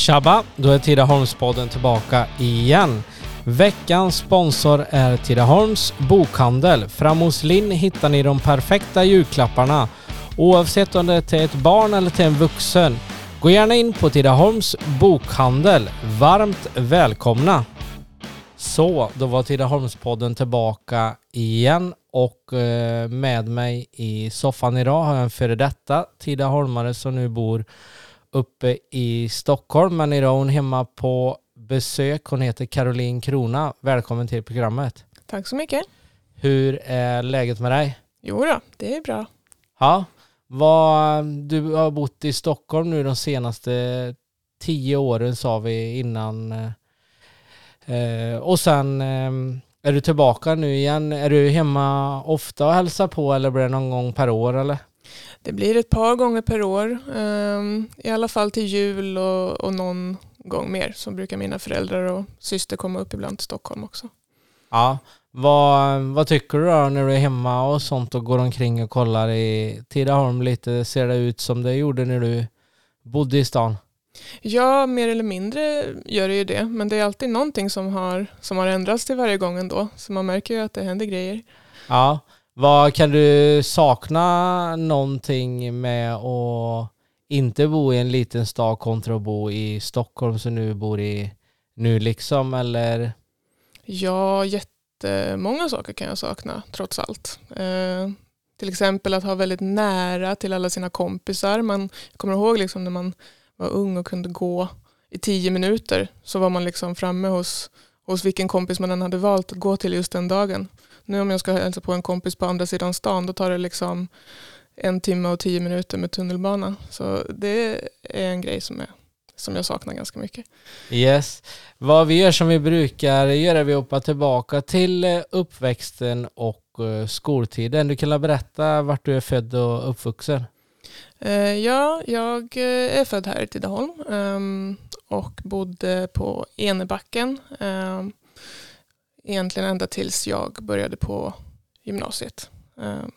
Tjabba! Då är Tidaholmspodden tillbaka igen. Veckans sponsor är Tidaholms bokhandel. Fram hos Linn hittar ni de perfekta julklapparna. Oavsett om det är till ett barn eller till en vuxen. Gå gärna in på Tidaholms bokhandel. Varmt välkomna! Så, då var Tidaholmspodden tillbaka igen och eh, med mig i soffan idag har jag en före detta Tidaholmare som nu bor uppe i Stockholm men idag är hon hemma på besök. Hon heter Caroline Krona. Välkommen till programmet. Tack så mycket. Hur är läget med dig? Jo då, det är bra. Ja, vad, du har bott i Stockholm nu de senaste tio åren sa vi innan. Eh, och sen eh, är du tillbaka nu igen. Är du hemma ofta och hälsar på eller blir det någon gång per år eller? Det blir ett par gånger per år. Um, I alla fall till jul och, och någon gång mer. Så brukar mina föräldrar och syster komma upp ibland till Stockholm också. Ja, vad, vad tycker du då när du är hemma och sånt och går omkring och kollar i Tidaholm lite? Ser det ut som det gjorde när du bodde i stan? Ja, mer eller mindre gör det ju det. Men det är alltid någonting som har, som har ändrats till varje gång ändå. Så man märker ju att det händer grejer. Ja, vad kan du sakna någonting med att inte bo i en liten stad kontra att bo i Stockholm som du bor i nu liksom eller? Ja, jättemånga saker kan jag sakna trots allt. Eh, till exempel att ha väldigt nära till alla sina kompisar. Man kommer ihåg liksom när man var ung och kunde gå i tio minuter så var man liksom framme hos, hos vilken kompis man än hade valt att gå till just den dagen. Nu om jag ska hälsa på en kompis på andra sidan stan då tar det liksom en timme och tio minuter med tunnelbana. Så det är en grej som, är, som jag saknar ganska mycket. Yes. Vad vi gör som vi brukar göra, vi hoppar tillbaka till eh, uppväxten och eh, skoltiden. Du kan berätta vart du är född och uppvuxen? Eh, ja, jag är född här i Tidaholm ehm, och bodde på Enebacken ehm, egentligen ända tills jag började på gymnasiet. Ehm,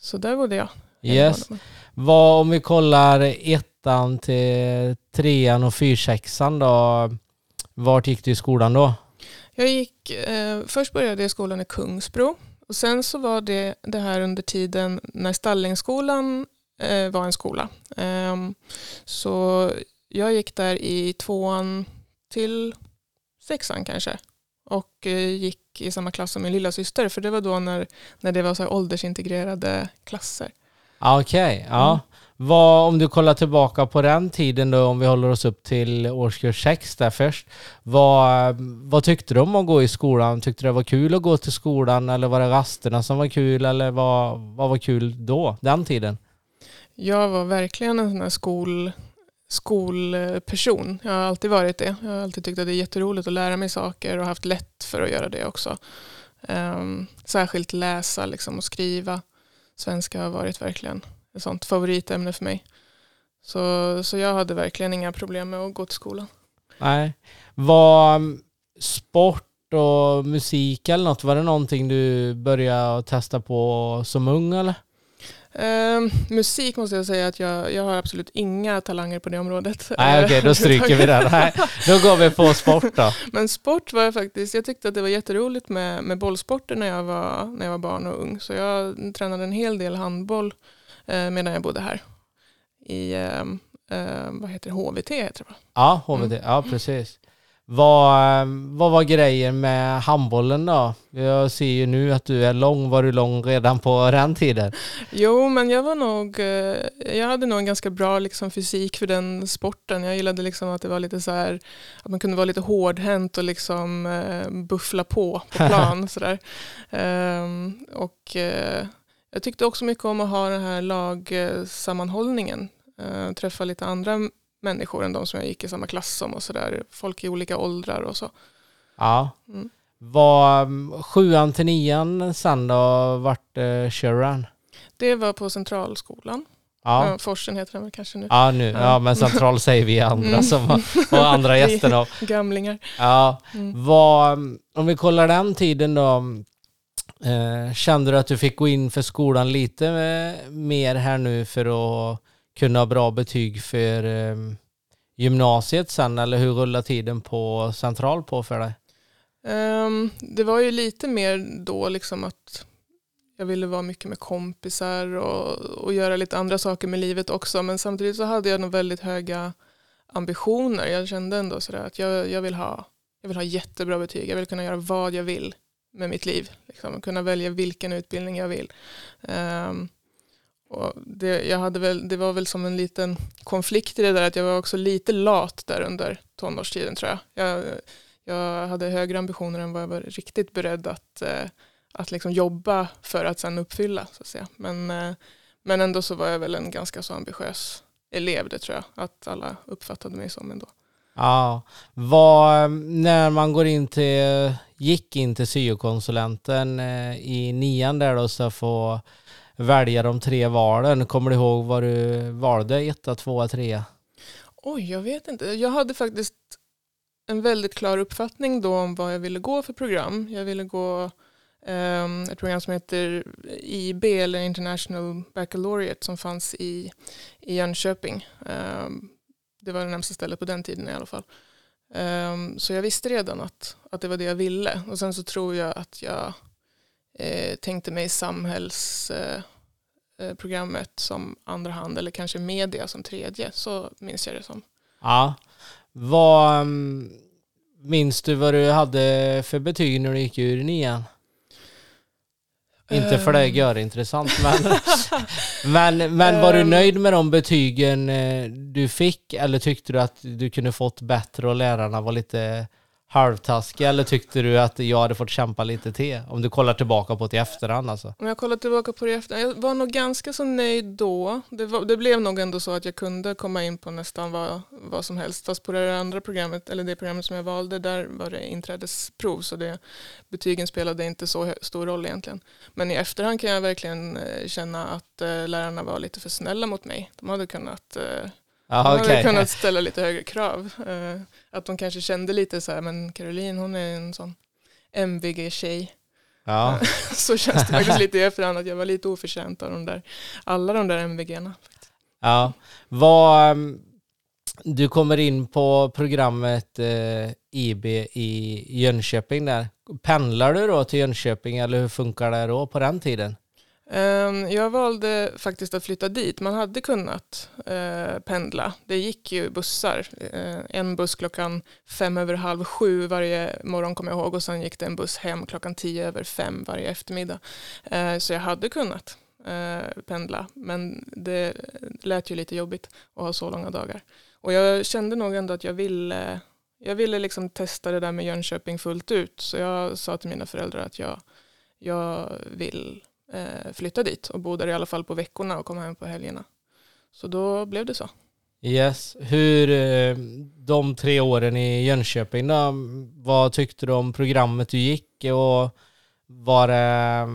så där bodde jag. Yes. Vad om vi kollar ettan till trean och fyrsexan då? Vart gick du i skolan då? Jag gick, eh, först började jag i skolan i Kungsbro och sen så var det det här under tiden när Stallingsskolan eh, var en skola. Eh, så jag gick där i tvåan till sexan kanske och eh, gick i samma klass som min lilla syster för det var då när, när det var så åldersintegrerade klasser. Okej, okay, ja. Mm. Vad, om du kollar tillbaka på den tiden då, om vi håller oss upp till årskurs 6 där först. Vad, vad tyckte du om att gå i skolan? Tyckte du det var kul att gå till skolan eller var det rasterna som var kul eller vad, vad var kul då, den tiden? Jag var verkligen en sån här skol, skolperson. Jag har alltid varit det. Jag har alltid tyckt att det är jätteroligt att lära mig saker och haft lätt för att göra det också. Um, särskilt läsa liksom, och skriva. Svenska har varit verkligen ett sånt favoritämne för mig. Så, så jag hade verkligen inga problem med att gå till skolan. Nej. Var mm, sport och musik eller något, var det någonting du började testa på som ung eller? Uh, musik måste jag säga att jag, jag har absolut inga talanger på det området. Nej okej, okay, då stryker vi det. Nej, då går vi på sport då. Men sport var jag faktiskt, jag tyckte att det var jätteroligt med, med bollsporter när jag, var, när jag var barn och ung. Så jag tränade en hel del handboll uh, medan jag bodde här. I, uh, vad heter det, HVT heter det va? Ja, HVT, mm. ja precis. Vad, vad var grejen med handbollen då? Jag ser ju nu att du är lång. Var du lång redan på den tiden? Jo, men jag var nog, eh, jag hade nog en ganska bra liksom, fysik för den sporten. Jag gillade liksom att det var lite så här, att man kunde vara lite hårdhänt och liksom eh, buffla på på plan. så där. Um, och eh, jag tyckte också mycket om att ha den här lagsammanhållningen. Träffa lite andra människor än de som jag gick i samma klass som och sådär. Folk i olika åldrar och så. Ja. Mm. Var mm, sjuan till nian sen då, vart eh, Sharon? Det var på Centralskolan. Ja. Forsen heter den väl kanske nu. Ja, nu. Ja. ja men central säger vi andra mm. som och andra gäster då. Gamlingar. Ja. Mm. Vad, mm, om vi kollar den tiden då. Eh, kände du att du fick gå in för skolan lite eh, mer här nu för att kunna ha bra betyg för, eh, gymnasiet sen eller hur rullar tiden på central på för dig? Um, det var ju lite mer då liksom att jag ville vara mycket med kompisar och, och göra lite andra saker med livet också. Men samtidigt så hade jag nog väldigt höga ambitioner. Jag kände ändå sådär att jag, jag, vill ha, jag vill ha jättebra betyg. Jag vill kunna göra vad jag vill med mitt liv. Liksom, kunna välja vilken utbildning jag vill. Um, det, jag hade väl, det var väl som en liten konflikt i det där att jag var också lite lat där under tonårstiden tror jag. Jag, jag hade högre ambitioner än vad jag var riktigt beredd att, eh, att liksom jobba för att sen uppfylla. Så att säga. Men, eh, men ändå så var jag väl en ganska så ambitiös elev, det tror jag att alla uppfattade mig som ändå. Ja, vad, när man går in till, gick in till syokonsulenten eh, i nian där då så får välja de tre valen. Kommer du ihåg vad du valde? Etta, tvåa, trea? Oj, jag vet inte. Jag hade faktiskt en väldigt klar uppfattning då om vad jag ville gå för program. Jag ville gå um, ett program som heter IB eller International Baccalaureate som fanns i, i Jönköping. Um, det var det närmsta stället på den tiden i alla fall. Um, så jag visste redan att, att det var det jag ville. Och sen så tror jag att jag eh, tänkte mig samhällsprogrammet eh, eh som andra hand eller kanske media som tredje. Så minns jag det som. Ja. Vad um, minns du vad du hade för betyg när du gick ur nian? Inte för det ehm. gör intressant men, men, men var du ehm. nöjd med de betygen eh, du fick eller tyckte du att du kunde fått bättre och lärarna var lite halvtaskiga eller tyckte du att jag hade fått kämpa lite till? Om du kollar tillbaka på det i efterhand alltså. Om jag kollar tillbaka på det i efterhand, jag var nog ganska så nöjd då. Det, var, det, blev nog ändå så att jag kunde komma in på nästan vad, vad som helst. Fast på det andra programmet, eller det programmet som jag valde, där var det inträdesprov så det, betygen spelade inte så stor roll egentligen. Men i efterhand kan jag verkligen eh, känna att eh, lärarna var lite för snälla mot mig. De hade kunnat eh, Aha, de hade kunnat ställa lite högre krav. Uh, att de kanske kände lite så här, men Caroline hon är en sån MVG-tjej. Ja. så känns det faktiskt lite i efterhand att jag var lite oförtjänt av de där, alla de där MVG-erna. Ja, vad, um, du kommer in på programmet eh, IB i Jönköping där. Pendlar du då till Jönköping eller hur funkar det då på den tiden? Ehm, jag valde faktiskt att flytta dit. Man hade kunnat eh, pendla. Det gick ju bussar. Eh, en buss klockan fem över halv sju varje morgon kommer jag ihåg och sen gick det en buss hem klockan tio över fem varje eftermiddag. Eh, så jag hade kunnat pendla men det lät ju lite jobbigt att ha så långa dagar. Och jag kände nog ändå att jag ville, jag ville liksom testa det där med Jönköping fullt ut så jag sa till mina föräldrar att jag, jag vill eh, flytta dit och bo där i alla fall på veckorna och komma hem på helgerna. Så då blev det så. Yes. Hur, eh, de tre åren i Jönköping då, vad tyckte du om programmet du gick och var det,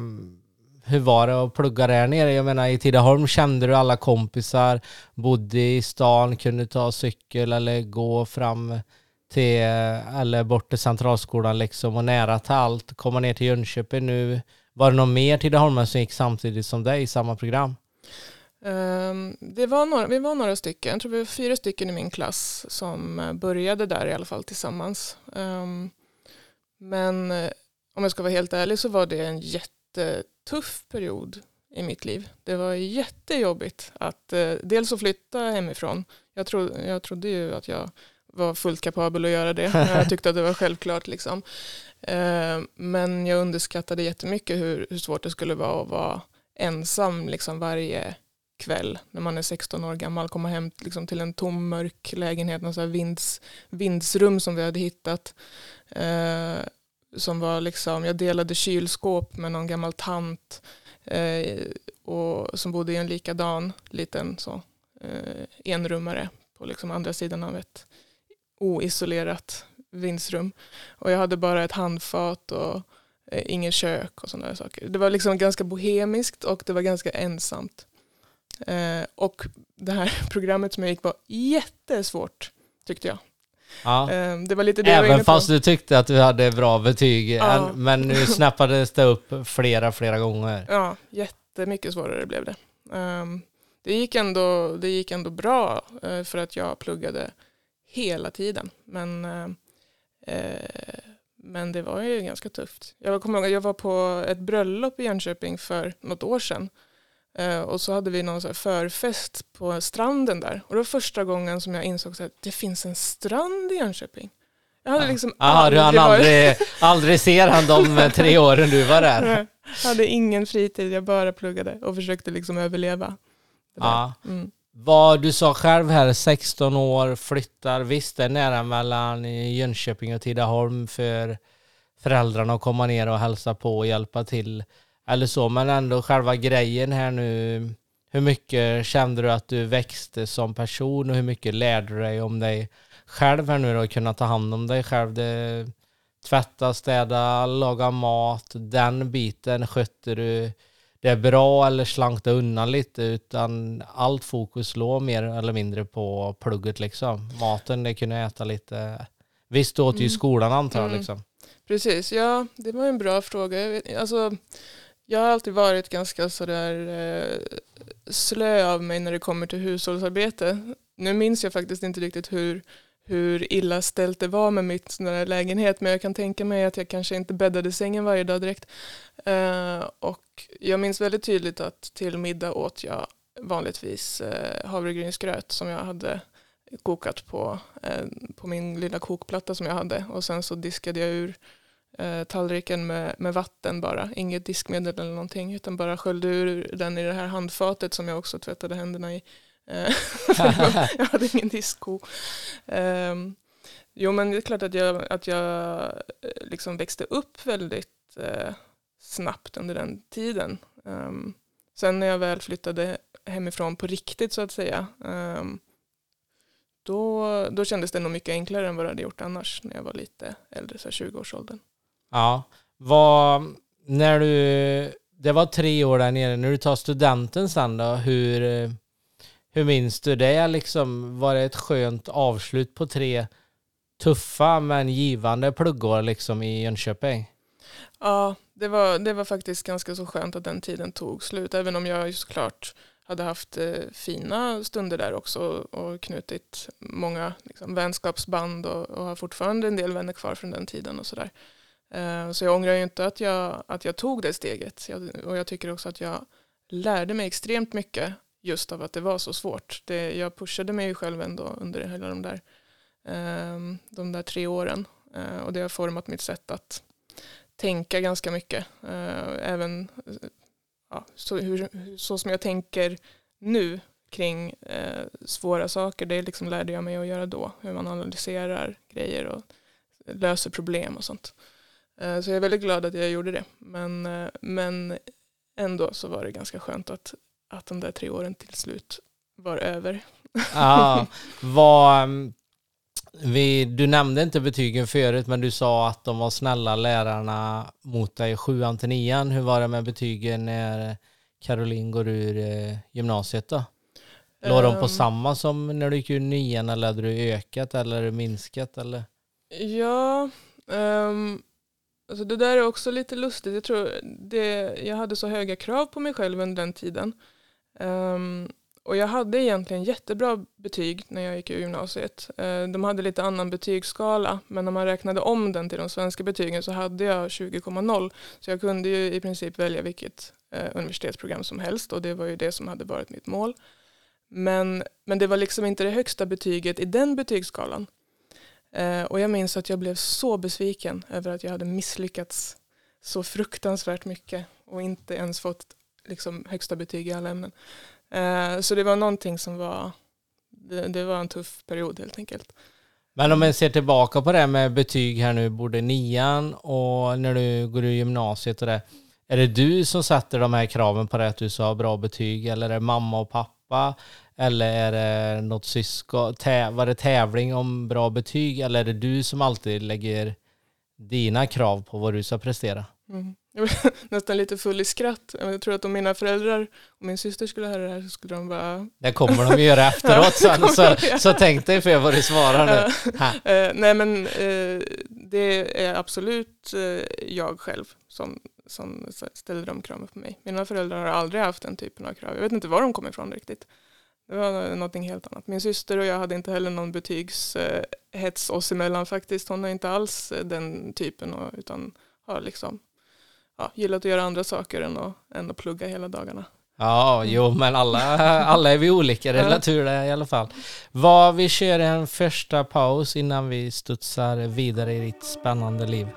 hur var det att plugga där nere? Jag menar i Tidaholm kände du alla kompisar, bodde i stan, kunde ta cykel eller gå fram till, eh, eller bort till centralskolan liksom och nära till allt. Komma ner till Jönköping nu var det någon mer Tidaholmare som gick samtidigt som dig i samma program? Ehm, um, det var några, vi var några stycken, jag tror vi var fyra stycken i min klass som eh, började där i alla fall tillsammans. Um, men eh, om jag ska vara helt ärlig så var det en jättetuff period i mitt liv. Det var jättejobbigt att uh, dels att flytta hemifrån. Jag, tro, jag trodde ju att jag var fullt kapabel att göra det. Jag tyckte att det var självklart. Liksom. Eh, men jag underskattade jättemycket hur, hur svårt det skulle vara att vara ensam liksom varje kväll när man är 16 år gammal, komma hem liksom, till en tom mörk lägenhet, någon sån vinds, vindsrum som vi hade hittat. Eh, som var liksom, jag delade kylskåp med någon gammal tant eh, och, som bodde i en likadan liten så, eh, enrummare på liksom andra sidan av ett oisolerat vindsrum. Och jag hade bara ett handfat och eh, ingen kök och sådana saker. Det var liksom ganska bohemiskt och det var ganska ensamt. Eh, och det här programmet som jag gick var jättesvårt tyckte jag. Ja. Eh, det var lite det Även fast du tyckte att du hade bra betyg, ja. men nu snappades det upp flera, flera gånger. Ja, jättemycket svårare blev det. Um, det, gick ändå, det gick ändå bra uh, för att jag pluggade hela tiden. Men, eh, men det var ju ganska tufft. Jag kommer ihåg att jag var på ett bröllop i Jönköping för något år sedan. Eh, och så hade vi någon så förfest på stranden där. Och det var första gången som jag insåg att det finns en strand i Jönköping. Jag hade liksom Aha, aldrig, du hann aldrig, aldrig ser han de tre åren du var där? Jag hade ingen fritid, jag bara pluggade och försökte liksom överleva. Ja. Mm. Vad du sa själv här, 16 år, flyttar. Visst, det är nära mellan Jönköping och Tidaholm för föräldrarna att komma ner och hälsa på och hjälpa till. Eller så, men ändå själva grejen här nu. Hur mycket kände du att du växte som person och hur mycket lärde du dig om dig själv här nu då? Kunna ta hand om dig själv. Det, tvätta, städa, laga mat. Den biten skötte du det är bra eller slank undan lite utan allt fokus låg mer eller mindre på plugget liksom. Maten, det kunde jag äta lite. Visst, du åt ju mm. skolan antar jag mm. liksom. Precis, ja det var en bra fråga. Alltså, jag har alltid varit ganska sådär eh, slö av mig när det kommer till hushållsarbete. Nu minns jag faktiskt inte riktigt hur, hur illa ställt det var med mitt lägenhet men jag kan tänka mig att jag kanske inte bäddade sängen varje dag direkt. Eh, och jag minns väldigt tydligt att till middag åt jag vanligtvis eh, havregrynsgröt som jag hade kokat på, eh, på min lilla kokplatta som jag hade och sen så diskade jag ur eh, tallriken med, med vatten bara, inget diskmedel eller någonting utan bara sköljde ur den i det här handfatet som jag också tvättade händerna i. Eh, jag hade ingen diskko. Um, jo men det är klart att jag, att jag eh, liksom växte upp väldigt uh, snabbt under den tiden. Um, sen när jag väl flyttade hemifrån på riktigt så att säga um, då, då kändes det nog mycket enklare än vad det hade gjort annars när jag var lite äldre, så 20-årsåldern. Ja, vad, när du, det var tre år där nere, när du tar studenten sen då, hur, hur minns du det liksom? Var det ett skönt avslut på tre tuffa men givande pluggår liksom i Jönköping? Ja, det var, det var faktiskt ganska så skönt att den tiden tog slut, även om jag såklart hade haft eh, fina stunder där också och knutit många liksom, vänskapsband och, och har fortfarande en del vänner kvar från den tiden och sådär. Eh, så jag ångrar ju inte att jag, att jag tog det steget jag, och jag tycker också att jag lärde mig extremt mycket just av att det var så svårt. Det, jag pushade mig själv ändå under hela de där, eh, de där tre åren eh, och det har format mitt sätt att tänka ganska mycket. Eh, även eh, ja, så, hur, så som jag tänker nu kring eh, svåra saker, det liksom lärde jag mig att göra då. Hur man analyserar grejer och löser problem och sånt. Eh, så jag är väldigt glad att jag gjorde det. Men, eh, men ändå så var det ganska skönt att, att de där tre åren till slut var över. Ja, vad, mm, vi, du nämnde inte betygen förut, men du sa att de var snälla lärarna mot dig sjuan till nian. Hur var det med betygen när Caroline går ur eh, gymnasiet då? Låg um, de på ehm. samma som när du gick ur nian eller hade du ökat eller minskat? Eller? Ja, um, alltså det där är också lite lustigt. Jag tror det, jag hade så höga krav på mig själv under den tiden. Um, och jag hade egentligen jättebra betyg när jag gick i gymnasiet. Ehm, de hade lite annan betygsskala men när man räknade om den till de svenska betygen så hade jag 20,0 så jag kunde ju i princip välja vilket eh, universitetsprogram som helst och det var ju det som hade varit mitt mål. Men, men det var liksom inte det högsta betyget i den betygsskalan. Ehm, och jag minns att jag blev så besviken över att jag hade misslyckats så fruktansvärt mycket och inte ens fått liksom, högsta betyg i alla ämnen. Eh, så det var någonting som var, det, det, var en tuff period helt enkelt. Men om man ser tillbaka på det med betyg här nu, både nian och när du går i gymnasiet och det. Är det du som sätter de här kraven på det att du ska ha bra betyg eller är det mamma och pappa? Eller är det något syskon? Var det tävling om bra betyg eller är det du som alltid lägger dina krav på vad du ska prestera? Mm. Jag nästan lite full i skratt. Jag tror att om mina föräldrar och min syster skulle höra det här så skulle de bara... Det kommer de göra efteråt sen, så, så tänk dig för vad du svarar nu. uh, nej men uh, det är absolut uh, jag själv som, som ställer de kraven på mig. Mina föräldrar har aldrig haft den typen av krav. Jag vet inte var de kommer ifrån riktigt. Det var någonting helt annat. Min syster och jag hade inte heller någon betygshets oss emellan faktiskt. Hon är inte alls den typen utan har liksom ja, gillat att göra andra saker än att, än att plugga hela dagarna. Ja, jo, men alla, alla är vi olika, det är tur det i alla fall. Vad, vi kör en första paus innan vi studsar vidare i ditt spännande liv.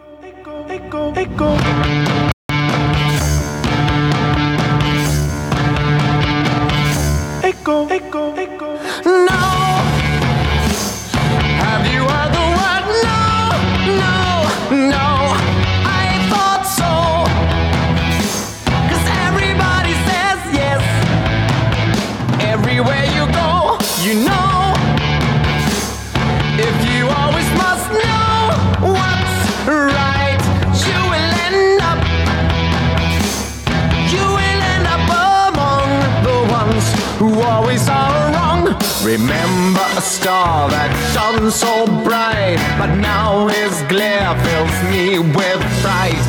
Remember a star that shone so bright, but now his glare fills me with fright.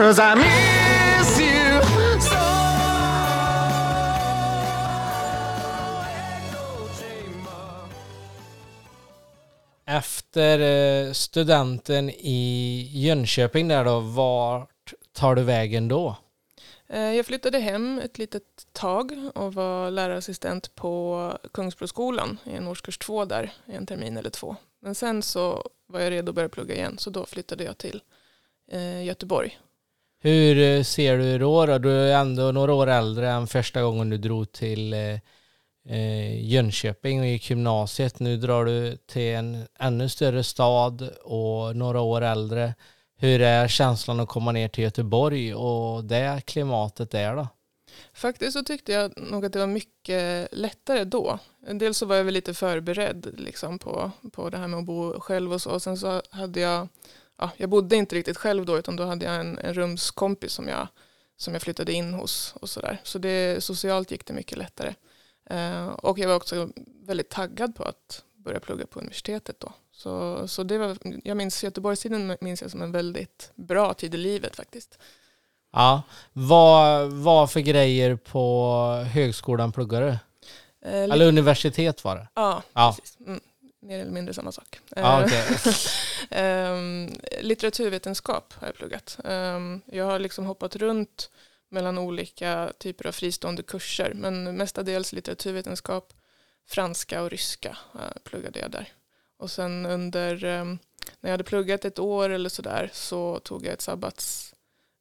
Cause I miss you so. Efter eh, studenten i Jönköping där då, vart tar du vägen då? Eh, Jag flyttade hem ett litet tag och var lärarassistent på Kungsbroskolan i en årskurs två där, i en termin eller två. Men sen så var jag redo att börja plugga igen, så då flyttade jag till eh, Göteborg. Hur eh, ser du då, då? Du är ändå några år äldre än första gången du drog till eh, eh, Jönköping och gick gymnasiet. Nu drar du till en ännu större stad och några år äldre. Hur är känslan att komma ner till Göteborg och det klimatet där då? Faktiskt så tyckte jag nog att det var mycket lättare då. Dels så var jag väl lite förberedd liksom på, på det här med att bo själv och så. Och sen så hade jag, ja, jag bodde inte riktigt själv då utan då hade jag en, en rumskompis som jag, som jag flyttade in hos och sådär. Så det, socialt gick det mycket lättare. Eh, och jag var också väldigt taggad på att börja plugga på universitetet då. Så, så det var, jag minns Göteborgstiden minns jag som en väldigt bra tid i livet faktiskt. Ja, vad, vad för grejer på högskolan pluggar du? Eh, Eller universitet var det? Ja, Ja. precis. Mm, mer eller mindre samma sak. Ja, Eh, okej. Ehm, litteraturvetenskap har jag pluggat. Ehm, jag har liksom hoppat runt mellan olika typer av fristående kurser. Men mestadels litteraturvetenskap, franska och ryska eh, pluggade jag där. Och sen under, ehm, när jag hade pluggat ett år eller sådär så tog jag ett sabbats,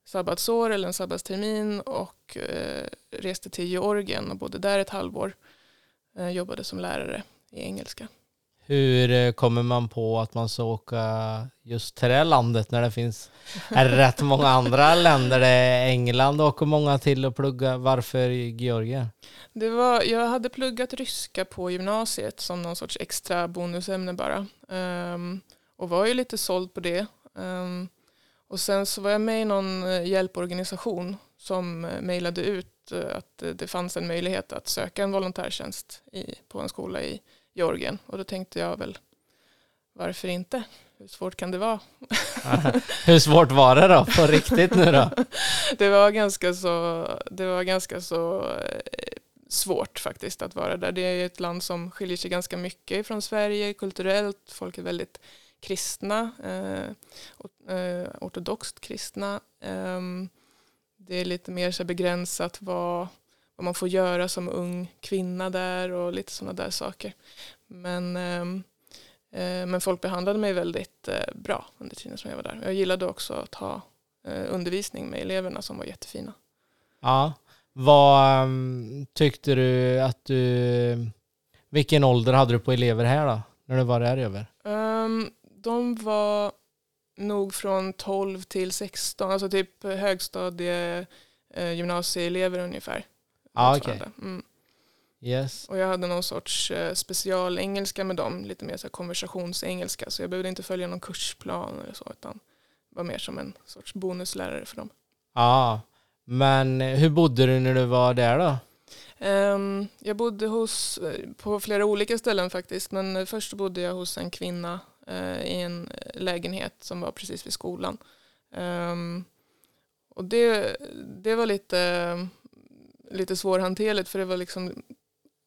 sabbatsår eller en sabbatstermin och eh, reste till Georgien och bodde där ett halvår. Eh, jobbade som lärare i engelska. Hur eh, kommer man på att man ska åka just till det landet när det finns rätt många andra länder? Det är England åker många till och plugga. Varför Georgien? Det var, jag hade pluggat ryska på gymnasiet som någon sorts extra bonusämne bara. Um, och var ju lite såld på det. Um, och sen så var jag med i någon eh, hjälporganisation som eh, mejlade ut att det fanns en möjlighet att söka en volontärtjänst i, på en skola i Georgien. Och då tänkte jag väl, varför inte? Hur svårt kan det vara? Hur svårt var det då, på riktigt nu då? det var ganska så, det var ganska så eh, svårt faktiskt att vara där. Det är ett land som skiljer sig ganska mycket från Sverige kulturellt. Folk är väldigt kristna, eh, eh ortodoxt kristna. Eh, det är lite mer så begränsat vad vad man får göra som ung kvinna där och lite sådana där saker. Men, ehm, eh, men folk behandlade mig väldigt eh, bra under tiden som jag var där. Jag gillade också att ha eh, undervisning med eleverna som var jättefina. Ja, vad um, tyckte du att du, vilken ålder hade du på elever här då, när du var där över? Um, de var nog från 12 till 16, alltså typ högstadie, eh, gymnasieelever ungefär. Ah, okay. Mm. Yes. Och jag hade någon sorts eh, specialengelska med dem, lite mer så här konversationsengelska. Så jag behövde inte följa någon kursplan eller så, utan var mer som en sorts bonuslärare för dem. Ja, ah, men hur bodde du när du var där då? Um, jag bodde hos, eh, på flera olika ställen faktiskt, men först bodde jag hos en kvinna uh, i en lägenhet som var precis vid skolan. Um, och det, det var lite lite svårhanterligt för det var liksom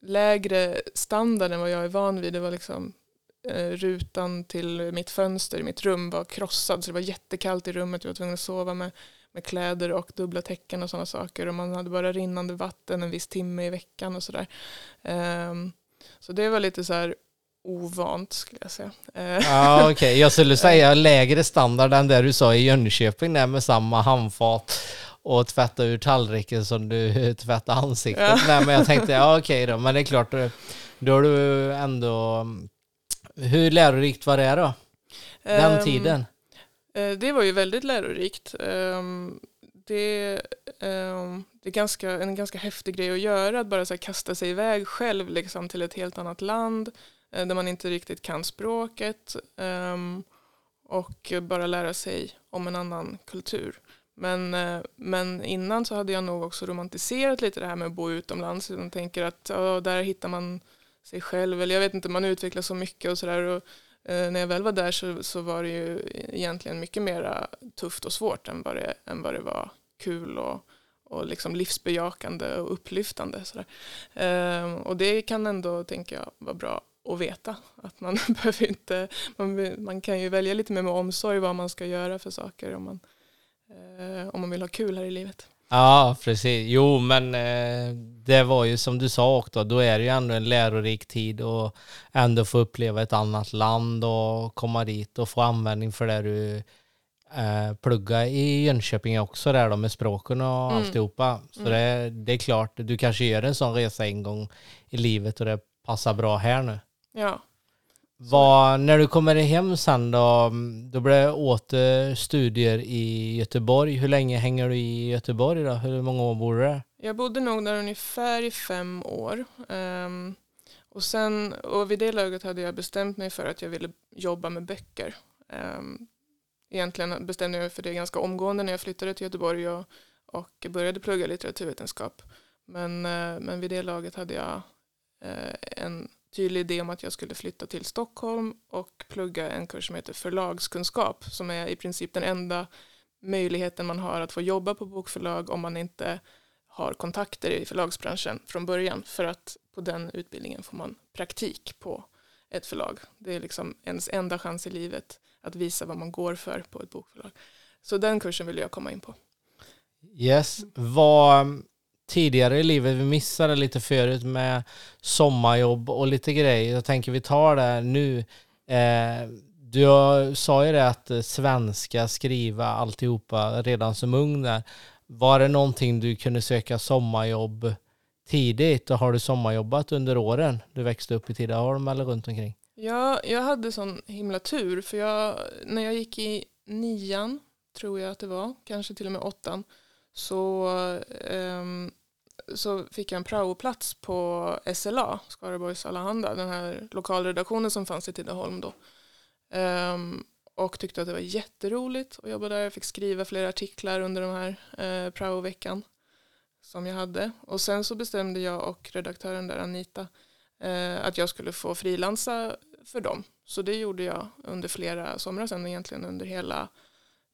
lägre standard än vad jag är van vid. Det var liksom eh, rutan till mitt fönster i mitt rum var krossad så det var jättekallt i rummet. Jag var tvungen att sova med, med kläder och dubbla täcken och sådana saker. Och man hade bara rinnande vatten en viss timme i veckan och sådär. Um, så det var lite så här ovant skulle jag säga. Eh, ja, Okej, okay. jag skulle säga lägre standard än det du sa i Jönköping där med samma handfat och tvätta ur tallriken som du tvättar ansiktet ja. med. Men jag tänkte, ja okej okay då, men det är klart, då har du ändå... Hur lärorikt var det då? Den um, tiden? Eh, det var ju väldigt lärorikt. Um, det, um, det är ganska, en ganska häftig grej att göra, att bara så kasta sig iväg själv liksom, till ett helt annat land uh, där man inte riktigt kan språket och bara lära sig om en annan kultur. Men, eh, men innan så hade jag nog också romantiserat lite det här med att bo utomlands. Jag tänker att där hittar man sig själv. Eller jag vet inte, man utvecklas så mycket och sådär. Eh, när jag väl var där så, så var det ju egentligen mycket mer tufft och svårt än vad det, än vad det var kul och, och liksom livsbejakande och upplyftande. Sådär. Eh, och det kan ändå, tänker jag, vara bra att veta. Att man behöver inte, man, man kan ju välja lite mer med omsorg vad man ska göra för saker. Om man, om man vill ha kul här i livet. Ja, precis. Jo, men eh, det var ju som du sa också, då är det ju ändå en lärorik tid och ändå få uppleva ett annat land och komma dit och få användning för det du eh, plugga i Jönköping också där då med språken och mm. alltihopa. Så mm. det, det är klart, du kanske gör en sån resa en gång i livet och det passar bra här nu. Ja, var, när du kommer hem sen då, då blir det åter studier i Göteborg. Hur länge hänger du i Göteborg då? Hur många år bor du där? Jag bodde nog där ungefär i fem år. Um, och, sen, och vid det läget hade jag bestämt mig för att jag ville jobba med böcker. Um, egentligen bestämde jag mig för det ganska omgående när jag flyttade till Göteborg och, och började plugga litteraturvetenskap. Men, uh, men vid det laget hade jag uh, en tydlig idé om att jag skulle flytta till Stockholm och plugga en kurs som heter förlagskunskap som är i princip den enda möjligheten man har att få jobba på bokförlag om man inte har kontakter i förlagsbranschen från början för att på den utbildningen får man praktik på ett förlag. Det är liksom ens enda chans i livet att visa vad man går för på ett bokförlag. Så den kursen vill jag komma in på. Yes, vad tidigare i livet. Vi missade lite förut med sommarjobb och lite grejer. Jag tänker vi tar det nu. Eh, du sa ju det att eh, svenska, skriva, alltihopa redan som ung där. Var det någonting du kunde söka sommarjobb tidigt och har du sommarjobbat under åren du växte upp i Tidaholm eller runt omkring? Ja, jag hade sån himla tur för jag, när jag gick i nian, tror jag att det var, kanske till och med åttan, så, um, så fick jag en praoplats på SLA, Skaraborgs Allehanda, den här lokalredaktionen som fanns i Tidaholm då. Um, och tyckte att det var jätteroligt att jobba där. Jag fick skriva flera artiklar under den här eh, praoveckan som jag hade. Och sen så bestämde jag och redaktören där, Anita, eh, att jag skulle få frilansa för dem. Så det gjorde jag under flera somrar sen egentligen under hela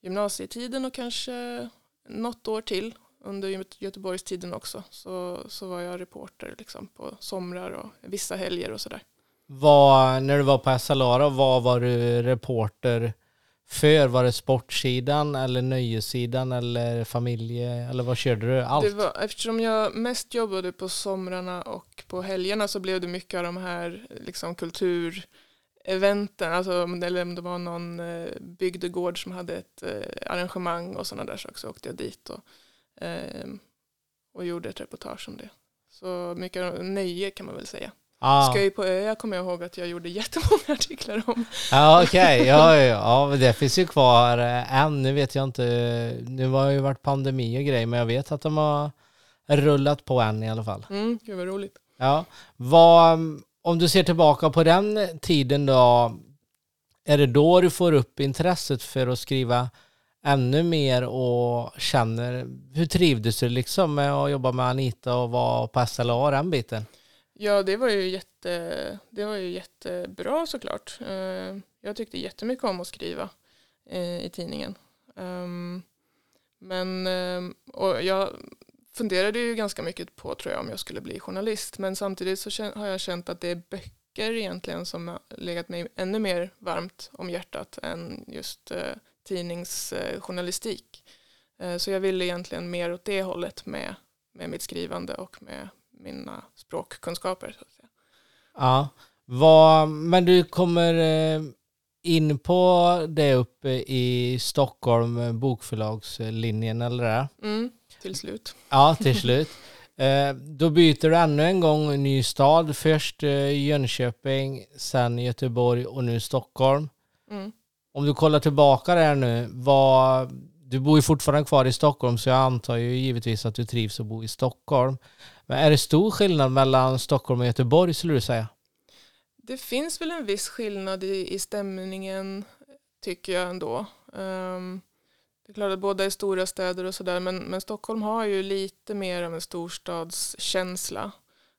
gymnasietiden och kanske något år till under Göteborgstiden också. Så, så var jag reporter liksom på somrar och vissa helger och sådär. Var, när du var på SLA, vad var du reporter för? Var det sportsidan eller nöjessidan eller familje eller vad körde du? Allt? Var, eftersom jag mest jobbade på somrarna och på helgerna så blev det mycket av de här liksom, kultureventen, alltså, eller om det var någon eh, bygdegård som hade ett eh, arrangemang och sådana där saker så åkte jag dit och, och gjorde ett reportage om det. Så mycket nöje kan man väl säga. Ah. Skoj på öar kommer jag ihåg att jag gjorde jättemånga artiklar om. Ja okej, okay. ja, ja, ja det finns ju kvar eh, än. Nu vet jag inte, nu har det ju varit pandemi och grejer men jag vet att de har rullat på än i alla fall. Mm, gud vad roligt. Ja, vad, om du ser tillbaka på den tiden då, är det då du får upp intresset för att skriva ännu mer och känner, hur trivdes du liksom med att jobba med Anita och vara på SLA den biten? Ja, det var ju, jätte, det var ju jättebra såklart. Eh, jag tyckte jättemycket om att skriva eh, i tidningen. Ehm, men ehm, och jag funderade ju ganska mycket på tror jag om jag skulle bli journalist. Men samtidigt så har jag känt att det är böcker egentligen som har legat mig ännu mer varmt om hjärtat än just eh, tidningsjournalistik. Så jag ville egentligen mer åt det hållet med, med mitt skrivande och med mina språkkunskaper. Så att säga. Ja, vad, men du kommer eh, in på det uppe i Stockholm, eh, bokförlagslinjen eller det? Mm, till slut. Ja, till slut. Eh, då byter du ännu en gång ny stad. Först Jönköping, sen Göteborg och nu Stockholm. Mm. Om du kollar tillbaka där nu, vad, du bor ju fortfarande kvar i Stockholm så jag antar ju givetvis att du trivs att bo i Stockholm. Men är det stor skillnad mellan Stockholm och Göteborg skulle du säga? Det finns väl en viss skillnad i, i stämningen tycker jag ändå. Um, det är klart att båda är stora städer och sådär men, men Stockholm har ju lite mer av en storstadskänsla.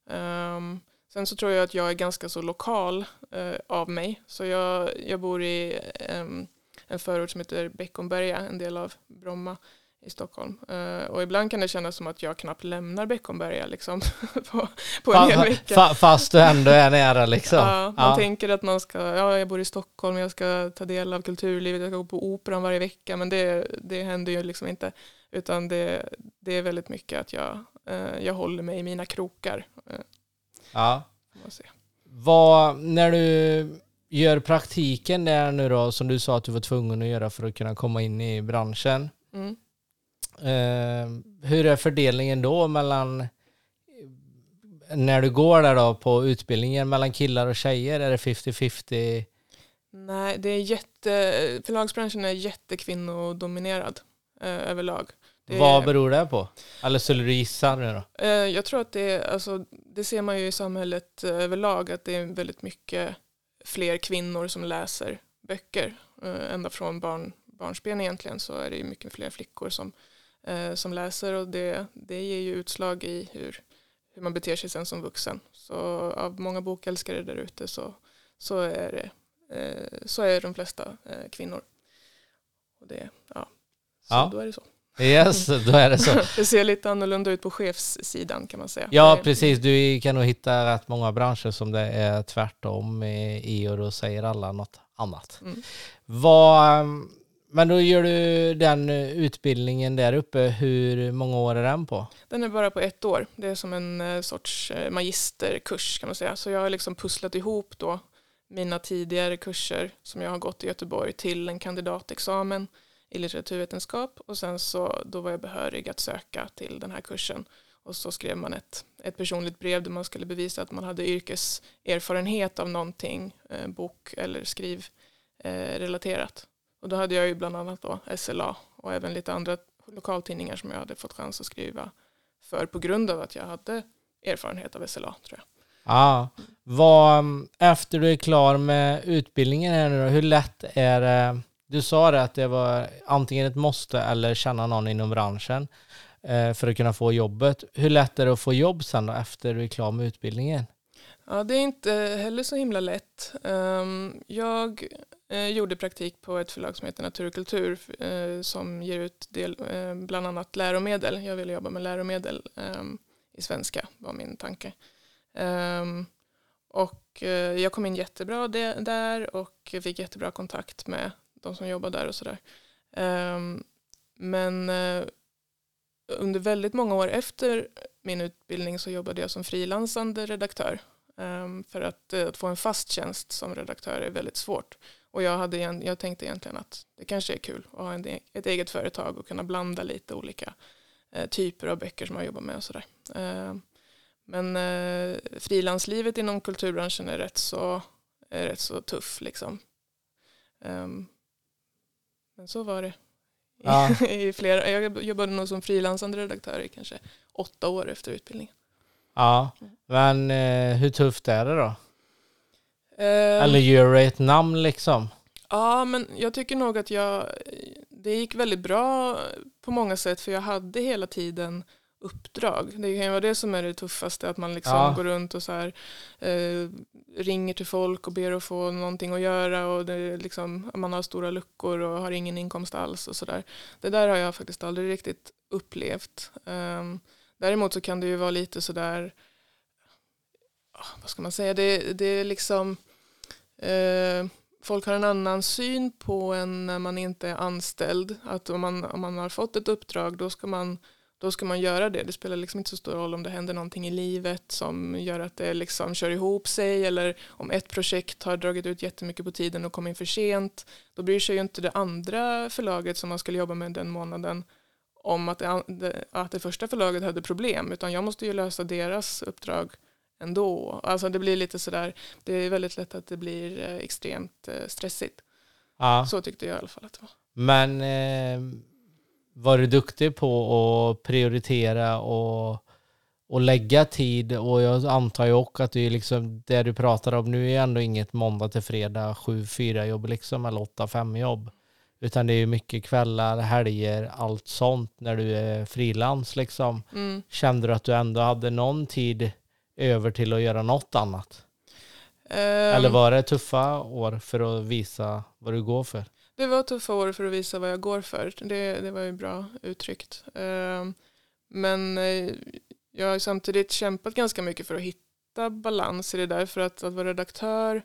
Um, sen så tror jag att jag är ganska så lokal uh, av mig. Så jag, jag bor i um, en förort som heter Beckomberga, en del av Bromma i Stockholm. Uh, och ibland kan det kännas som att jag knappt lämnar Beckomberga liksom, på, på en hel vecka. Fa, fast du ändå är nära liksom. Ja, man ja. tänker att man ska, ja jag bor i Stockholm, jag ska ta del av kulturlivet, jag ska gå på operan varje vecka, men det, det händer ju liksom inte. Utan det, det är väldigt mycket att jag, uh, jag håller mig i mina krokar. Uh, ja. Vad, när du gör praktiken där nu då, som du sa att du var tvungen att göra för att kunna komma in i branschen. Mm. Eh, hur är fördelningen då mellan när du går där då på utbildningen mellan killar och tjejer? Är det 50-50? Nej, det är jätte, förlagsbranschen är jättekvinnodominerad eh, överlag. Det Vad beror det på? Eller skulle du gissa nu då? Eh, jag tror att det, alltså, det ser man ju i samhället eh, överlag att det är väldigt mycket fler kvinnor som läser böcker. Eh, ända från barn, barnsben egentligen så är det mycket fler flickor som eh, som läser och det, det ger ju utslag i hur, hur man beter sig sen som vuxen. Så av många bokälskare där ute så, så, är det, eh, så är de flesta eh, kvinnor. Och det, ja, så ja. då är det så. Yes, då är det så. det ser lite annorlunda ut på chefssidan kan man säga. Ja, precis. Du kan nog hitta rätt många branscher som det är tvärtom i och då säger alla något annat. Mm. Vad, men då gör du den utbildningen där uppe. Hur många år är den på? Den är bara på ett år. Det är som en eh, sorts eh, magisterkurs kan man säga. Så jag har liksom pusslat ihop då mina tidigare kurser som jag har gått i Göteborg till en kandidatexamen i litteraturvetenskap och sen så då var jag behörig att söka till den här kursen. Och så skrev man ett, ett personligt brev där man skulle bevisa att man hade yrkeserfarenhet av någonting, eh, bok eller skrivrelaterat. Eh, och då hade jag ju bland annat då SLA och även lite andra lokaltidningar som jag hade fått chans att skriva för på grund av att jag hade erfarenhet av SLA tror jag. Ja, vad, mm, efter du är klar med utbildningen här nu då, hur lätt är det? Du sa det att det var antingen ett måste eller känna någon inom branschen eh, för att kunna få jobbet. Hur lätt är det att få jobb sen då efter du är klar med utbildningen? Ja, det är inte heller så himla lätt. Um, jag eh, gjorde praktik på ett förlag som heter Natur och kultur eh, som ger ut del, eh, bland annat läromedel. Jag ville jobba med läromedel ehm, i svenska var min tanke. Um, och eh, jag kom in jättebra där och fick jättebra kontakt med de som jobbar där och sådär. Um, men uh, under väldigt många år efter min utbildning så jobbade jag som frilansande redaktör. Um, för att, uh, att, få en fast tjänst som redaktör är väldigt svårt. Och jag, hade, jag tänkte egentligen att det kanske är kul att ha en, e-, ett eget företag och kunna blanda lite olika eh, typer av böcker som man jobbar med och sådär. Ehm, men eh, frilanslivet inom kulturbranschen är rätt så, är rätt så tuff. Liksom. Um, men så var det. Ja. I flera, jag jobbade nog som frilansande redaktör i kanske åtta år efter utbildningen. Ja, men eh, hur tufft är det då? Um, Eller gör du ett namn liksom? Ja, men jag tycker nog att jag, det gick väldigt bra på många sätt för jag hade hela tiden uppdrag. Det kan ju vara det som är det tuffaste, att man liksom ja. går runt och så här, eh, ringer till folk och ber att få någonting att göra och det liksom, man har stora luckor och har ingen inkomst alls och sådär. Det där har jag faktiskt aldrig riktigt upplevt. Um, däremot så kan det ju vara lite sådär, vad ska man säga, det, det är liksom eh, folk har en annan syn på en när man inte är anställd. Att om man, om man har fått ett uppdrag då ska man då ska man göra det. Det spelar liksom inte så stor roll om det händer någonting i livet som gör att det liksom kör ihop sig eller om ett projekt har dragit ut jättemycket på tiden och kommer in för sent. Då bryr sig ju inte det andra förlaget som man skulle jobba med den månaden om att det, att det första förlaget hade problem utan jag måste ju lösa deras uppdrag ändå. Alltså det blir lite sådär, det är väldigt lätt att det blir eh, extremt eh, stressigt. Ja. Så tyckte jag i alla fall att det var. Men eh varit duktig på att prioritera och, och lägga tid och jag antar ju också att det är liksom det du pratar om nu är ändå inget måndag till fredag 7-4 jobb liksom eller 8-5 jobb utan det är mycket kvällar, helger, allt sånt när du är frilans liksom. Mm. Kände du att du ändå hade någon tid över till att göra något annat? Um, Eller var det tuffa år för att visa vad du går för? Det var tuffa år för att visa vad jag går för. Det, det var ju bra uttryckt. Ehm, men eh, jag har samtidigt kämpat ganska mycket för att hitta balans i det där. För att, att vara redaktör,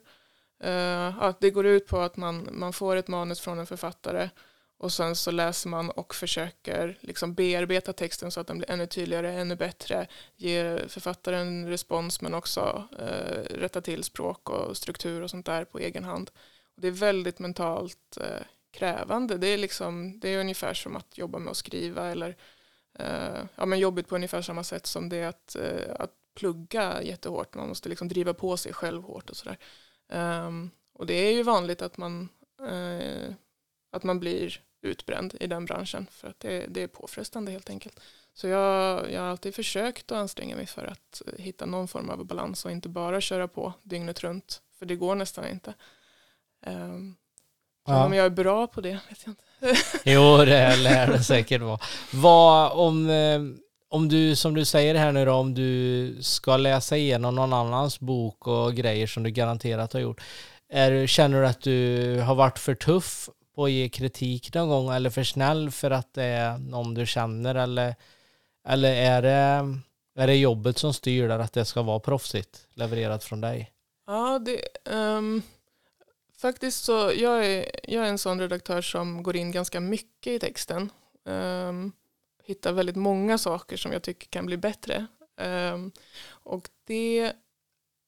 eh, att det går ut på att man, man får ett manus från en författare och sen så läser man och försöker liksom bearbeta texten så att den blir ännu tydligare, ännu bättre, ge författaren respons men också eh, rätta till språk och struktur och sånt där på egen hand. Det är väldigt mentalt eh, krävande. Det är, liksom, det är ungefär som att jobba med att skriva eller eh, ja, men jobbigt på ungefär samma sätt som det är att, eh, att plugga jättehårt. Man måste liksom driva på sig själv hårt och sådär. Um, och det är ju vanligt att man, eh, att man blir utbränd i den branschen för att det, det är påfrestande helt enkelt. Så jag, jag har alltid försökt att anstränga mig för att eh, hitta någon form av balans och inte bara köra på dygnet runt. För det går nästan inte. Um, ja. Om jag är bra på det vet jag inte. jo, det lär det säkert vara. Vad om, eh, om du, som du säger här nu då, om du ska läsa igenom någon annans bok och grejer som du garanterat har gjort. Är, känner du att du har varit för tuff på att ge kritik någon gång eller för snäll för att det är någon du känner eller, eller är, det, är det jobbet som styr där att det ska vara proffsigt levererat från dig? Ja, det, um, Faktiskt så, jag är, jag är en sån redaktör som går in ganska mycket i texten. Um, hittar väldigt många saker som jag tycker kan bli bättre. Um, och det,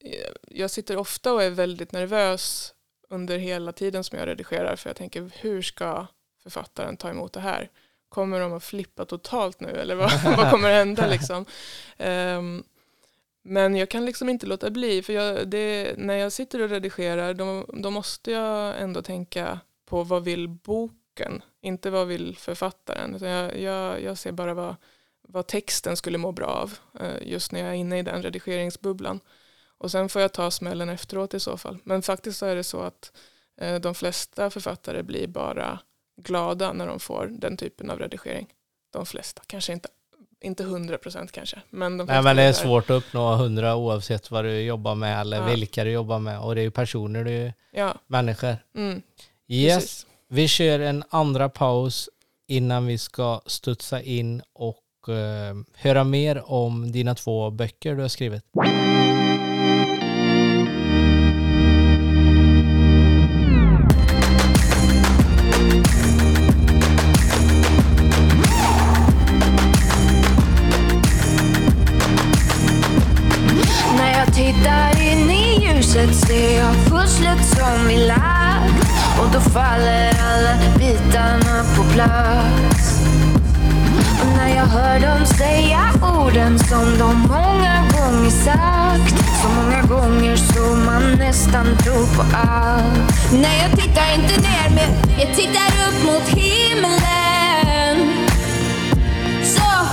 eh, jag sitter ofta och är väldigt nervös under hela tiden som jag redigerar för jag tänker hur ska författaren ta emot det här? kommer de att flippa totalt nu eller vad, vad kommer hända liksom? Um, men jag kan liksom inte låta bli, för jag, det, när jag sitter och redigerar då, då måste jag ändå tänka på vad vill boken, inte vad vill författaren. Jag, jag, jag ser bara vad, vad texten skulle må bra av eh, just när jag är inne i den redigeringsbubblan. Och sen får jag ta smällen efteråt i så fall. Men faktiskt så är det så att eh, de flesta författare blir bara glada när de får den typen av redigering. De flesta, kanske inte inte hundra procent kanske. Men, de Nej, men det är svårt att uppnå hundra oavsett vad du jobbar med eller ja. vilka du jobbar med. Och det är ju personer, det är ju ja. människor. Mm. Yes, Precis. vi kör en andra paus innan vi ska studsa in och uh, höra mer om dina två böcker du har skrivit. Och när jag hör dem säga orden som de många gånger sagt så många gånger så man nästan tror på allt. Nej, jag tittar inte ner, men jag tittar upp mot himlen. Så,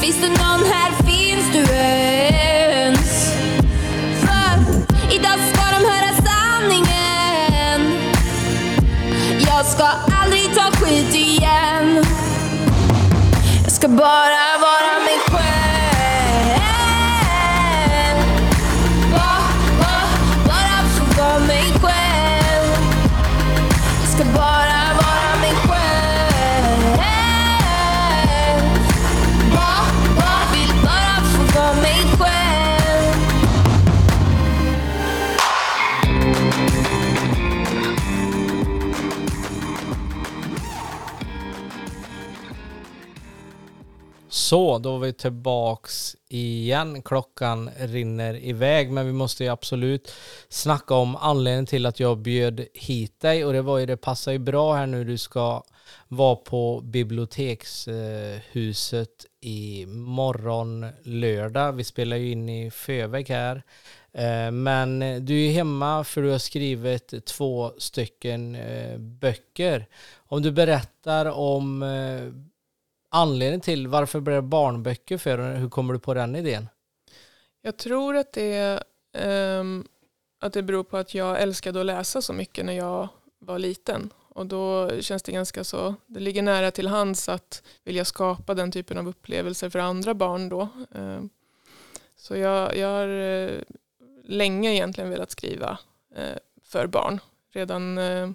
finns det någon här? Finns du ens? För, Idag ska de höra sanningen. Jag ska skit igen. Jag ska bara Så, då var vi tillbaks igen. Klockan rinner iväg, men vi måste ju absolut snacka om anledningen till att jag bjöd hit dig och det var ju, det passar ju bra här nu. Du ska vara på bibliotekshuset i morgon lördag. Vi spelar ju in i förväg här. Eh, men du är hemma för du har skrivit två stycken eh, böcker. Om du berättar om eh, anledningen till varför blev det barnböcker för hur kommer du på den idén? Jag tror att det, um, att det beror på att jag älskade att läsa så mycket när jag var liten. Och då känns det ganska så, det ligger nära till hands att vilja skapa den typen av upplevelser för andra barn då. Um, så jag, jag har uh, länge egentligen velat skriva uh, för barn. Redan, uh,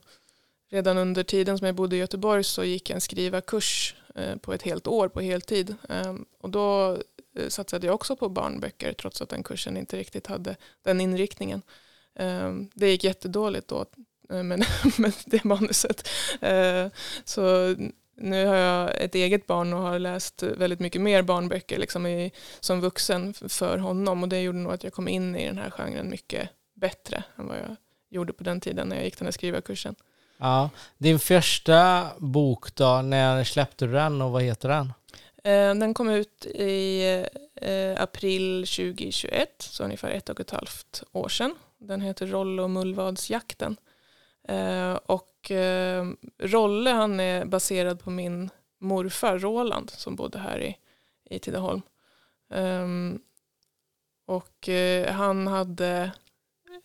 redan under tiden som jag bodde i Göteborg så gick jag en skrivarkurs Eh, på ett helt år på heltid. Ehm, och då eh, satsade jag också på barnböcker trots att den kursen inte riktigt hade den inriktningen. Ehm, det gick jättedåligt då eh, med, med det manuset. Så nu har jag ett eget barn och har läst väldigt mycket mer barnböcker liksom i, som vuxen för honom och det gjorde nog att jag kom in i den här genren mycket bättre än vad jag gjorde på den tiden när jag gick den här skrivarkursen. Ja, din första bok då, när släppte du den och vad heter den? Eh, den kom ut i eh, april 2021, så ungefär ett och ett halvt år sedan. Den heter Rolle och mullvadsjakten. Eh, och Rolle han är baserad på min morfar Roland som bodde här i, i Tidaholm. Ehm, och han hade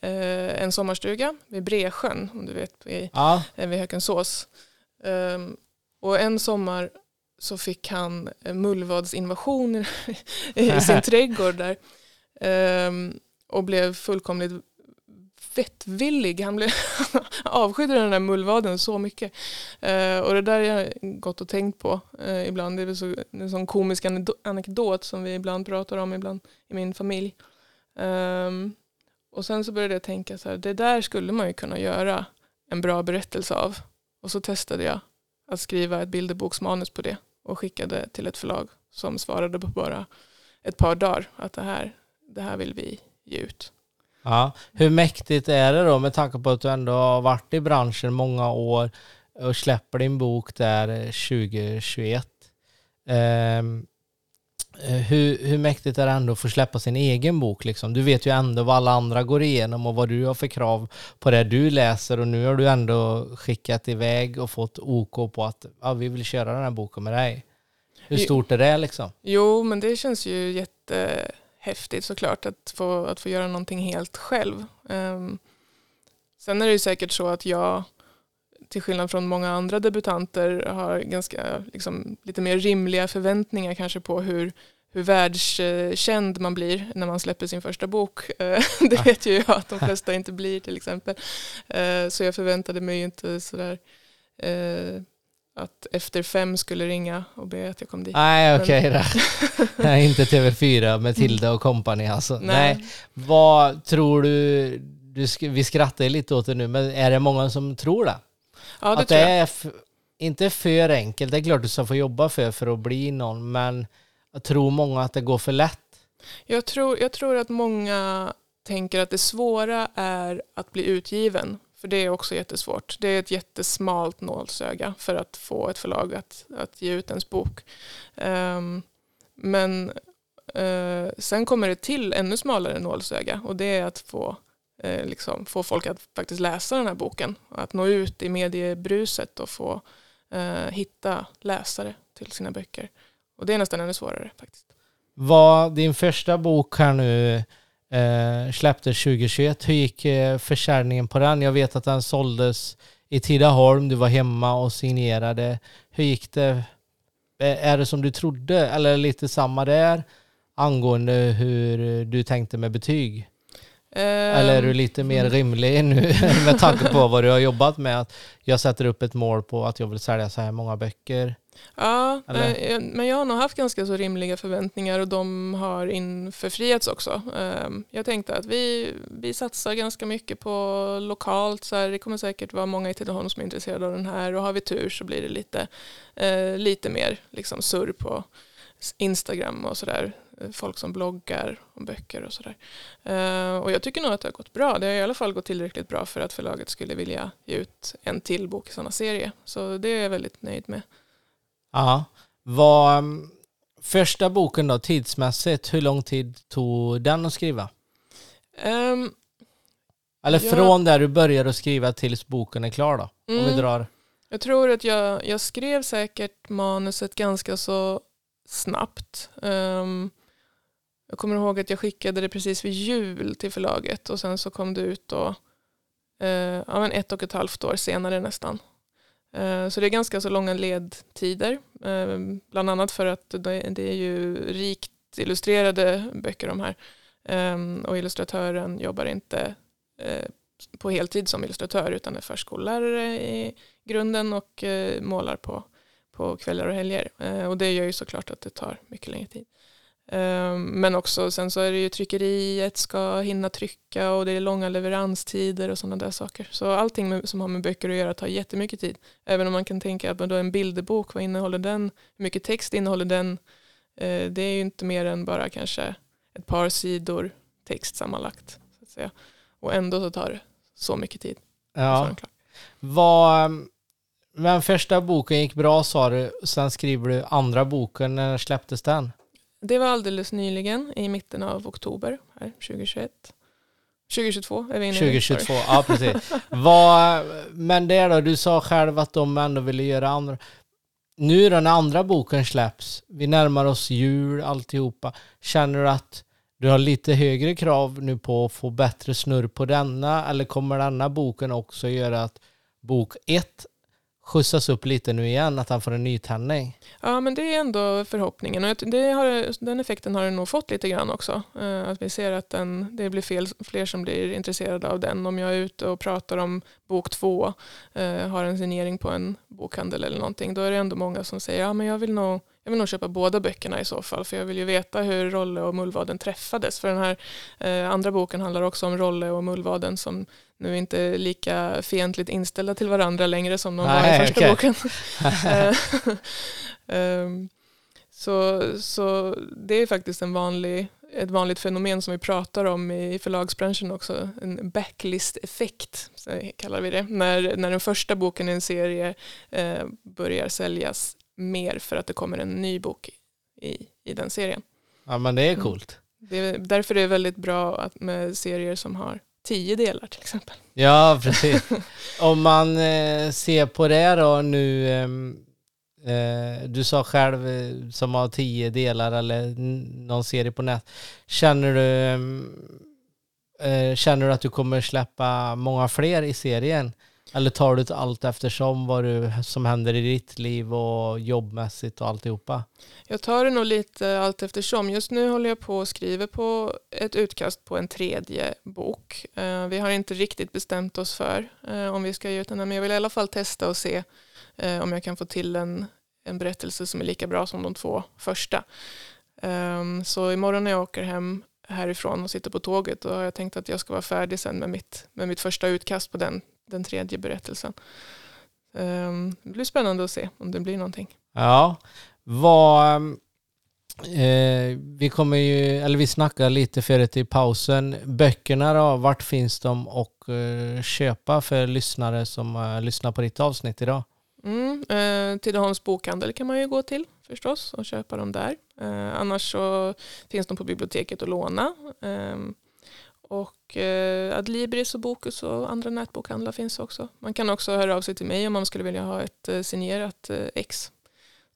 eh, en sommarstuga vid Bresjön, om du vet, vid, ja. eh, vid Hökensås. Um, och en sommar så fick han eh, mullvadsinvasion i, i sin trädgård där. Um, och blev fullkomligt vettvillig. Han blev avskydde den där mullvaden så mycket. Uh, och det där har jag gått och tänkt på uh, ibland. Det är så, en sån komisk anekdot som vi ibland pratar om ibland i min familj. Um, och sen så började jag tänka så här, det där skulle man ju kunna göra en bra berättelse av. Och så testade jag att skriva ett bilderboksmanus på det och skickade till ett förlag som svarade på bara ett par dagar att det här, det här vill vi ge ut. Ja, hur mäktigt är det då med tanke på att du ändå har varit i branschen många år och släpper din bok där eh, 2021. Um, hur, hur mäktigt är det ändå att få släppa sin egen bok? Liksom? Du vet ju ändå vad alla andra går igenom och vad du har för krav på det du läser och nu har du ändå skickat iväg och fått OK på att ja, vi vill köra den här boken med dig. Hur stort är det liksom? Jo, men det känns ju jättehäftigt såklart att få, att få göra någonting helt själv. Um, sen är det ju säkert så att jag till skillnad från många andra debutanter har ganska liksom, lite mer rimliga förväntningar kanske på hur, hur världskänd man blir när man släpper sin första bok. Eh, det vet ju jag att de flesta inte blir till exempel. Eh, så jag förväntade mig inte sådär eh, att Efter fem skulle ringa och be att jag kom dit. Nej, okej okay, Nej, inte TV4 med Tilda och kompani alltså. Nej. Nej. Vad tror du, du, vi skrattar lite åt det nu, men är det många som tror det? Ja, det att det är inte för enkelt. Det är klart du ska få jobba för för att bli någon, men jag tror många att det går för lätt. Jag tror, jag tror att många tänker att det svåra är att bli utgiven. För det är också jättesvårt. Det är ett jättesmalt nålsöga för att få ett förlag att, att ge ut ens bok. Um, men uh, sen kommer det till ännu smalare nålsöga och det är att få eh, liksom, få folk att faktiskt läsa den här boken. Att nå ut i mediebruset och få eh, hitta läsare till sina böcker. Och det är nästan ännu svårare faktiskt. Var din första bok här nu eh, släpptes 2021. Hur gick eh, försäljningen på den? Jag vet att den såldes i Tidaholm, du var hemma och signerade. Hur gick det? Eh, är det som du trodde eller lite samma där angående hur du tänkte med betyg? Eller är du ehm, lite mer rimlig nu med tanke på vad du har jobbat med? Att jag sätter upp ett mål på att jag vill sälja så här många böcker. Ja, Eller? men jag har nog haft ganska så rimliga förväntningar och de har införfriats också. Ehm, jag tänkte att vi, vi satsar ganska mycket på lokalt. Så här, det kommer säkert vara många i Tidaholm som är intresserade av den här och har vi tur så blir det lite, eh, lite mer liksom surr på Instagram och sådär. Eh, folk som bloggar om böcker och sådär. Uh, och jag tycker nog att det har gått bra. Det har i alla fall gått tillräckligt bra för att förlaget skulle vilja ge ut en till bok i sådana serie. Så det är jag väldigt nöjd med. Ja. Vad, mm, första boken då, tidsmässigt, hur lång tid tog den att skriva? Um, Eller från där du började att skriva tills boken är klar då? Mm, om vi mm. drar. Jag tror att jag, jag skrev säkert manuset ganska så snabbt. Um, jag kommer ihåg att jag skickade det precis vid jul till förlaget och sen så kom det ut då, eh, ja, men ett och ett halvt år senare nästan. Eh, så det är ganska så långa ledtider. Ehm, bland annat för att det, är ju rikt illustrerade böcker de här. Ehm, och illustratören jobbar inte eh, på heltid som illustratör utan är förskollärare i grunden och målar på, på kvällar och helger. och det gör ju såklart att det tar mycket längre tid. Ehm, men också sen så är det ju tryckeriet ska hinna trycka och det är långa leveranstider och sådana där saker. Så allting med, som har med böcker att göra tar jättemycket tid. Även om man kan tänka att en bilderbok, vad innehåller den? Hur mycket text innehåller den? Eh, det är ju inte mer än bara kanske ett par sidor text sammanlagt. Så att säga. Och ändå så tar det så mycket tid. Ja. Vad, men första boken gick bra sa du, sen skriver du andra boken, när släpptes den? Det var alldeles nyligen i mitten av oktober här, 2021. 2022 är vi inne 2022, i. ja precis. Vad, men det då, du sa själv att de ändå ville göra andra. Nu då när andra boken släpps, vi närmar oss jul alltihopa. Känner du att du har lite högre krav nu på att få bättre snurr på denna? Eller kommer denna boken också göra att bok ett skjutsas upp lite nu igen, att han får en ny tändning. Ja, men det är ändå förhoppningen. Och det har, den effekten har den nog fått lite grann också. Eh, att vi ser att den, det blir fel, fler som blir intresserade av den. Om jag är ute och pratar om bok två, eh, har en signering på en bokhandel eller någonting, då är det ändå många som säger ja, men jag vill nog jag vill nog köpa båda böckerna i så fall för jag vill ju veta hur Rolle och Mullvaden träffades. För den här eh, andra boken handlar också om Rolle och Mullvaden som nu inte lika fientligt inställda till varandra längre som de Nej, var i första okay. boken. um, så, så det är faktiskt en vanlig ett vanligt fenomen som vi pratar om i förlagsbranschen också, en backlist-effekt, kallar vi det. När, när den första boken i en serie eh, börjar säljas mer för att det kommer en ny bok i, i den serien. Ja men det är coolt. Det är, därför är det väldigt bra att, med serier som har tio delar till exempel. Ja, precis. Om man eh, ser på det då nu, ehm, eh, du sa själv eh, som har tio delar eller någon serie på nät. Känner du, ehm, eh, känner du att du kommer släppa många fler i serien? Eller tar du det allt eftersom vad du, som händer i ditt liv och jobbmässigt och alltihopa? Jag tar det nog lite allt eftersom. Just nu håller jag på och skriver på ett utkast på en tredje bok. Eh, vi har inte riktigt bestämt oss för eh, om vi ska ge ut den här, men jag vill i alla fall testa och se eh, om jag kan få till en, en berättelse som är lika bra som de två första. Ehm, så imorgon när jag åker hem härifrån och sitter på tåget då har jag tänkt att jag ska vara färdig sen med mitt, med mitt första utkast på den, den tredje berättelsen. Ehm, det blir spännande att se om det blir någonting. Ja, vad... Eh, vi kommer ju, eller vi snackade lite förut i pausen. Böckerna då, vart finns de och eh, köpa för lyssnare som eh, lyssnar på ditt avsnitt idag? Mm, eh, Tidaholms bokhandel kan man ju gå till förstås och köpa dem där. Eh, annars så finns de på biblioteket att låna. Och eh, Adlibris och Bokus och andra nätbokhandlar finns också. Man kan också höra av sig till mig om man skulle vilja ha ett eh, signerat eh, ex.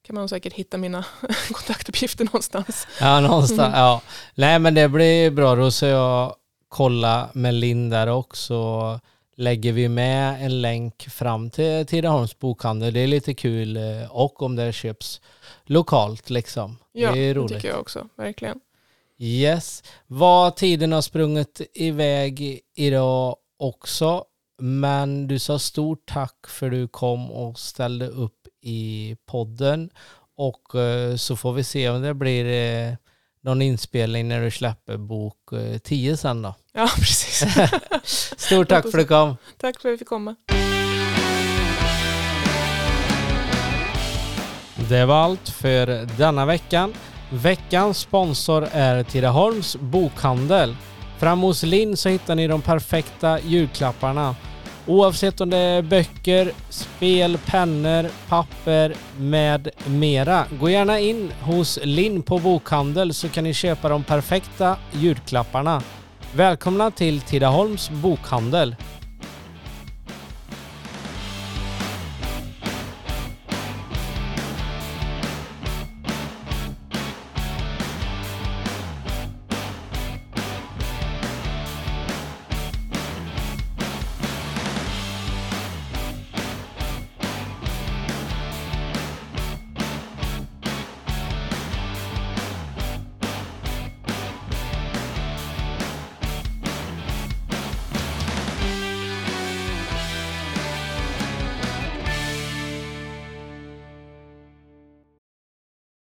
kan man säkert hitta mina kontaktuppgifter någonstans. Ja, någonstans. Mm. Ja. Nej, men det blir bra. Då så jag kolla med Linn där också. Lägger vi med en länk fram till Tidaholms bokhandel. Det är lite kul eh, och om det köps lokalt liksom. Ja, det är det roligt. tycker jag också. Verkligen. Yes. Vad tiden har sprungit iväg idag också. Men du sa stort tack för du kom och ställde upp i podden. Och eh, så får vi se om det blir eh, någon inspelning när du släpper bok 10 sen då. Ja, precis. Stort tack för att du kom. Tack för att vi fick komma. Det var allt för denna veckan. Veckans sponsor är Tidaholms bokhandel. Fram hos Linn så hittar ni de perfekta julklapparna. Oavsett om det är böcker, spel, pennor, papper med mera. Gå gärna in hos Linn på bokhandel så kan ni köpa de perfekta julklapparna. Välkomna till Tidaholms bokhandel.